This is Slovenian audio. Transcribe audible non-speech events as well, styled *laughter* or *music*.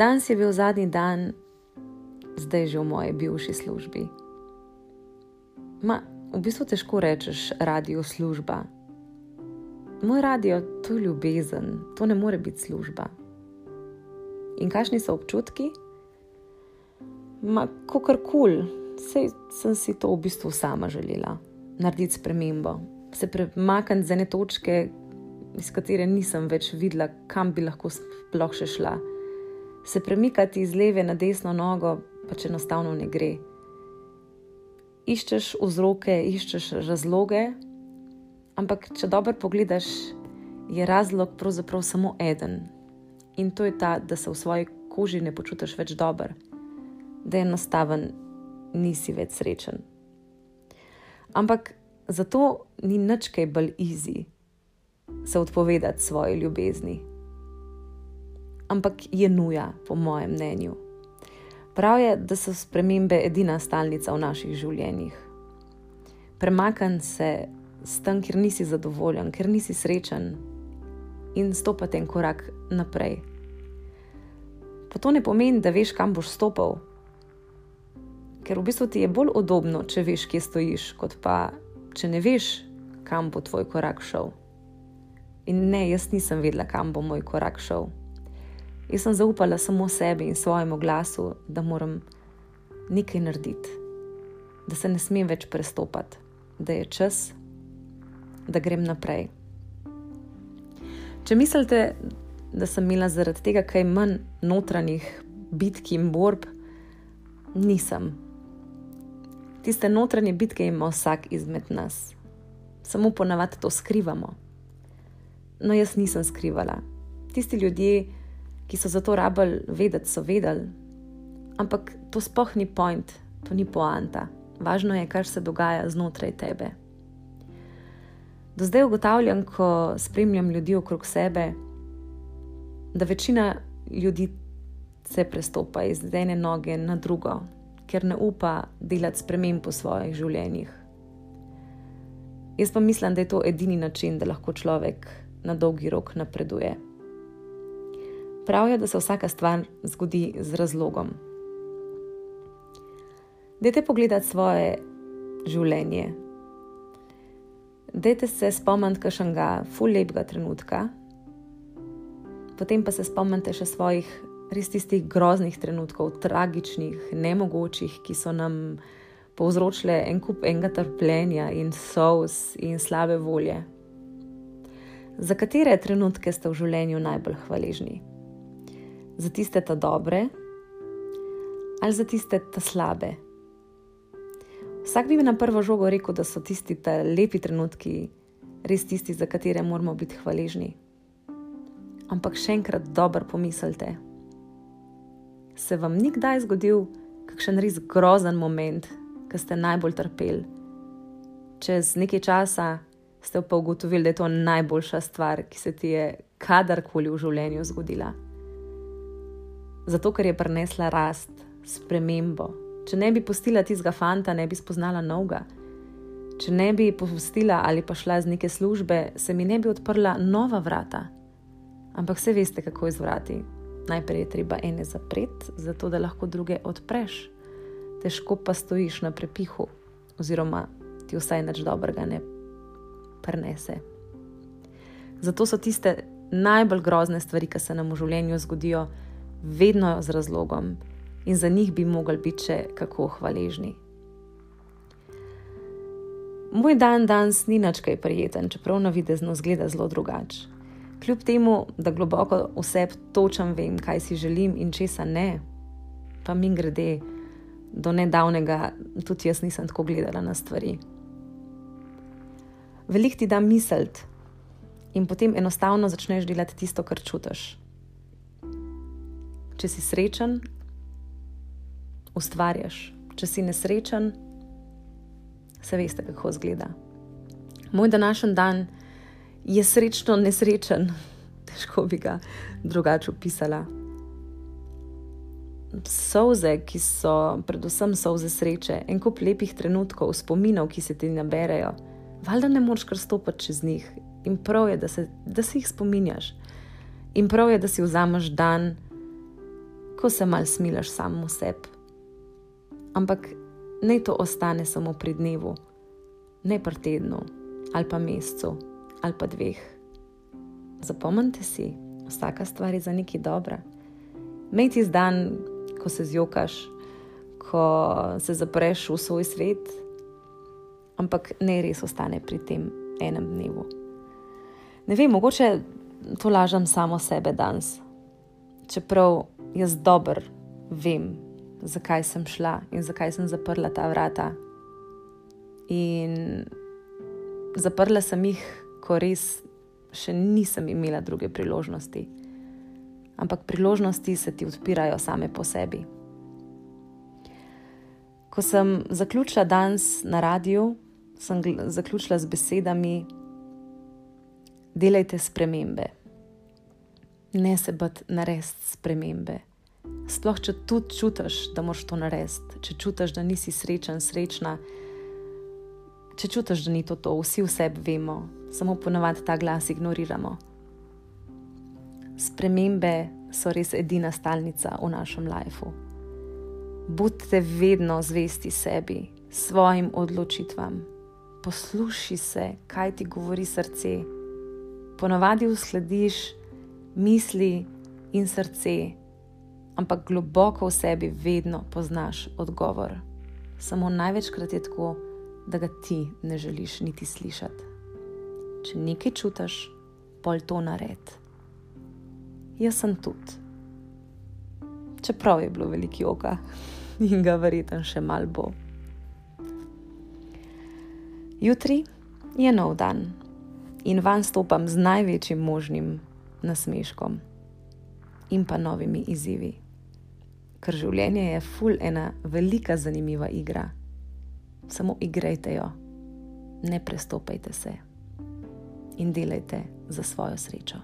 Danes je bil zadnji dan, zdaj že v moji bivši službi. Ma, v bistvu težko rečeš radio služba. Moj radio to je ljubezen, to ne more biti služba. In kakšni so občutki? Ma, kako kul, sej sem si to v bistvu sama želela, narediti spremembo, se premakniti z ene točke, iz katere nisem več videla, kam bi lahko sploh še šla. Se premikati iz leve na desno nogo, pač enostavno ne gre. Iščeš vzroke, iščeš razloge, ampak če dobro pogledaš, je razlog pravzaprav samo eden. In to je ta, da se v svoji koži ne počutiš več dobro, da je enostaven, nisi več srečen. Ampak zato ni nič kaj bolj easy se odpovedati svoji ljubezni. Ampak je nuja, po mojem mnenju. Prav je, da so spremembe edina stalnica v naših življenjih. Premakni se s tem, ker nisi zadovoljen, ker nisi srečen in stopite en korak naprej. Pa to ne pomeni, da veš, kam boš stopil, ker v bistvu ti je bolj udobno, če veš, kje stojiš, kot pa če ne veš, kam bo tvoj korak šel. In ne, jaz nisem vedela, kam bo moj korak šel. Jaz sem zaupala samo sebi in svojemu glasu, da moram nekaj narediti, da se ne smem več prestopati, da je čas, da grem naprej. Če mislite, da sem imela zaradi tega kaj manj notranjih bitk in borb, nisem. Tiste notranje bitke ima vsak izmed nas, samo ponavadi to skrivamo. No, jaz nisem skrivala. Tisti ljudje, ki so za to rabili vedeti, so vedeli. Ampak to sploh ni point, to ni poanta. Važno je, kar se dogaja znotraj tebe. Do zdaj ugotavljam, ko spremljam ljudi okrog sebe, da večina ljudi se prestopa iz ene noge na drugo, ker ne upa delati sprememb v svojih življenjih. Jaz pa mislim, da je to edini način, da lahko človek na dolgi rok napreduje. Prav je, da se vsaka stvar zgodi z razlogom. Dajte pogledati svoje življenje. Dajte se spomniti kašnega fullepega trenutka, potem pa se spomnite še svojih res tistih groznih trenutkov, tragičnih, nemogočih, ki so nam povzročile en kup enega trpljenja in sous in slabe volje. Za katere trenutke ste v življenju najbolj hvaležni? Za tiste ta dobre ali za tiste ta slabe? Vsak bi mi na prvo žogo rekel, da so tisti ta lepi trenutki res tisti, za katere moramo biti hvaležni. Ampak še enkrat dobro pomislite. Se vam nikdaj zgodil kakšen res grozen moment, ki ste najbolj trpeli? Čez nekaj časa ste pa ugotovili, da je to najboljša stvar, ki se ti je kadarkoli v življenju zgodila. Zato, ker je prinesla rast, spremembo. Če ne bi postila tistega fanta, ne bi spoznala novega. Če ne bi popustila ali pa šla z neke službe, se mi ne bi odprla nova vrata. Ampak vse veste, kako izvrati. Najprej je treba ene zapreti, zato da lahko druge odpreš. Težko pa stojiš na prepihu, oziroma ti vsaj nič dobrega ne prenese. Zato so tiste najbolj grozne stvari, ki se nam v življenju zgodijo, vedno z razlogom in za njih bi mogli biti še kako hvaležni. Moj dan danes ni nič kaj prijeten, čeprav na videzno zgleda zelo drugače. Kljub temu, da globoko vse točem vem, kaj si želim in česa ne, pa mi grede, do nedavnega tudi jaz nisem tako gledala na stvari veliko ti da misliti in potem enostavno začneš delati tisto, kar čutiš. Če si srečen, ustvarjaš, če si nesrečen, se veste, kako izgleda. Moj današnji dan je srečno nesrečen, *laughs* težko bi ga drugače opisala. Solze, ki so predvsem solze sreče, en kup lepih trenutkov, spominov, ki se ti naberajo valjda ne moreš kar stopiti čez njih. In prav je, da se, da se jih spominjaš. In prav je, da si vzameš dan, ko se mal smilaš samo sebi. Ampak ne to ostane samo pri dnevu, ne pri tednu, ali pa mesecu, ali pa dveh. Zapomnite si, vsaka stvar je za nekaj dobra. Mejti zdan, ko se zjokaš, ko se zapreš v svoj svet, ampak ne res ostane pri tem enem dnevu. Ne vem, mogoče to lažem samo sebe danes. Čeprav jaz dobro vem, zakaj sem šla in zakaj sem zaprla ta vrata. In zaprla sem jih, ko res še nisem imela druge priložnosti. Ampak priložnosti se ti odpirajo same po sebi. Ko sem zaključila danes na radiju, sem zaključila z besedami: Delajte spremembe. Ne se bati narediti spremembe. Sploh če tudi čutiš, da moraš to narediti, če čutiš, da nisi srečen, srečna, če čutiš, da ni to to, vsi vse vemo, samo ponovadi ta glas ignoriramo. Spremembe so res edina stalnica v našem lifeu. Budite vedno zvesti sebi, svojim odločitvam. Poslušaj se, kaj ti govori srce. Ponovadi uslediš misli in srce ampak globoko v sebi vedno poznaš odgovor. Samo največkrat je tako, da ga ti ne želiš niti slišati. Če nekaj čutiš, pol to nared. Jaz sem tudi. Čeprav je bilo veliki oka *laughs* in ga verjetno še mal bo. Jutri je nov dan in van stopam z največjim možnim nasmeškom in pa novimi izzivi. Ker življenje je ful ena velika zanimiva igra. Samo igrajte jo, ne prestopajte se in delajte za svojo srečo.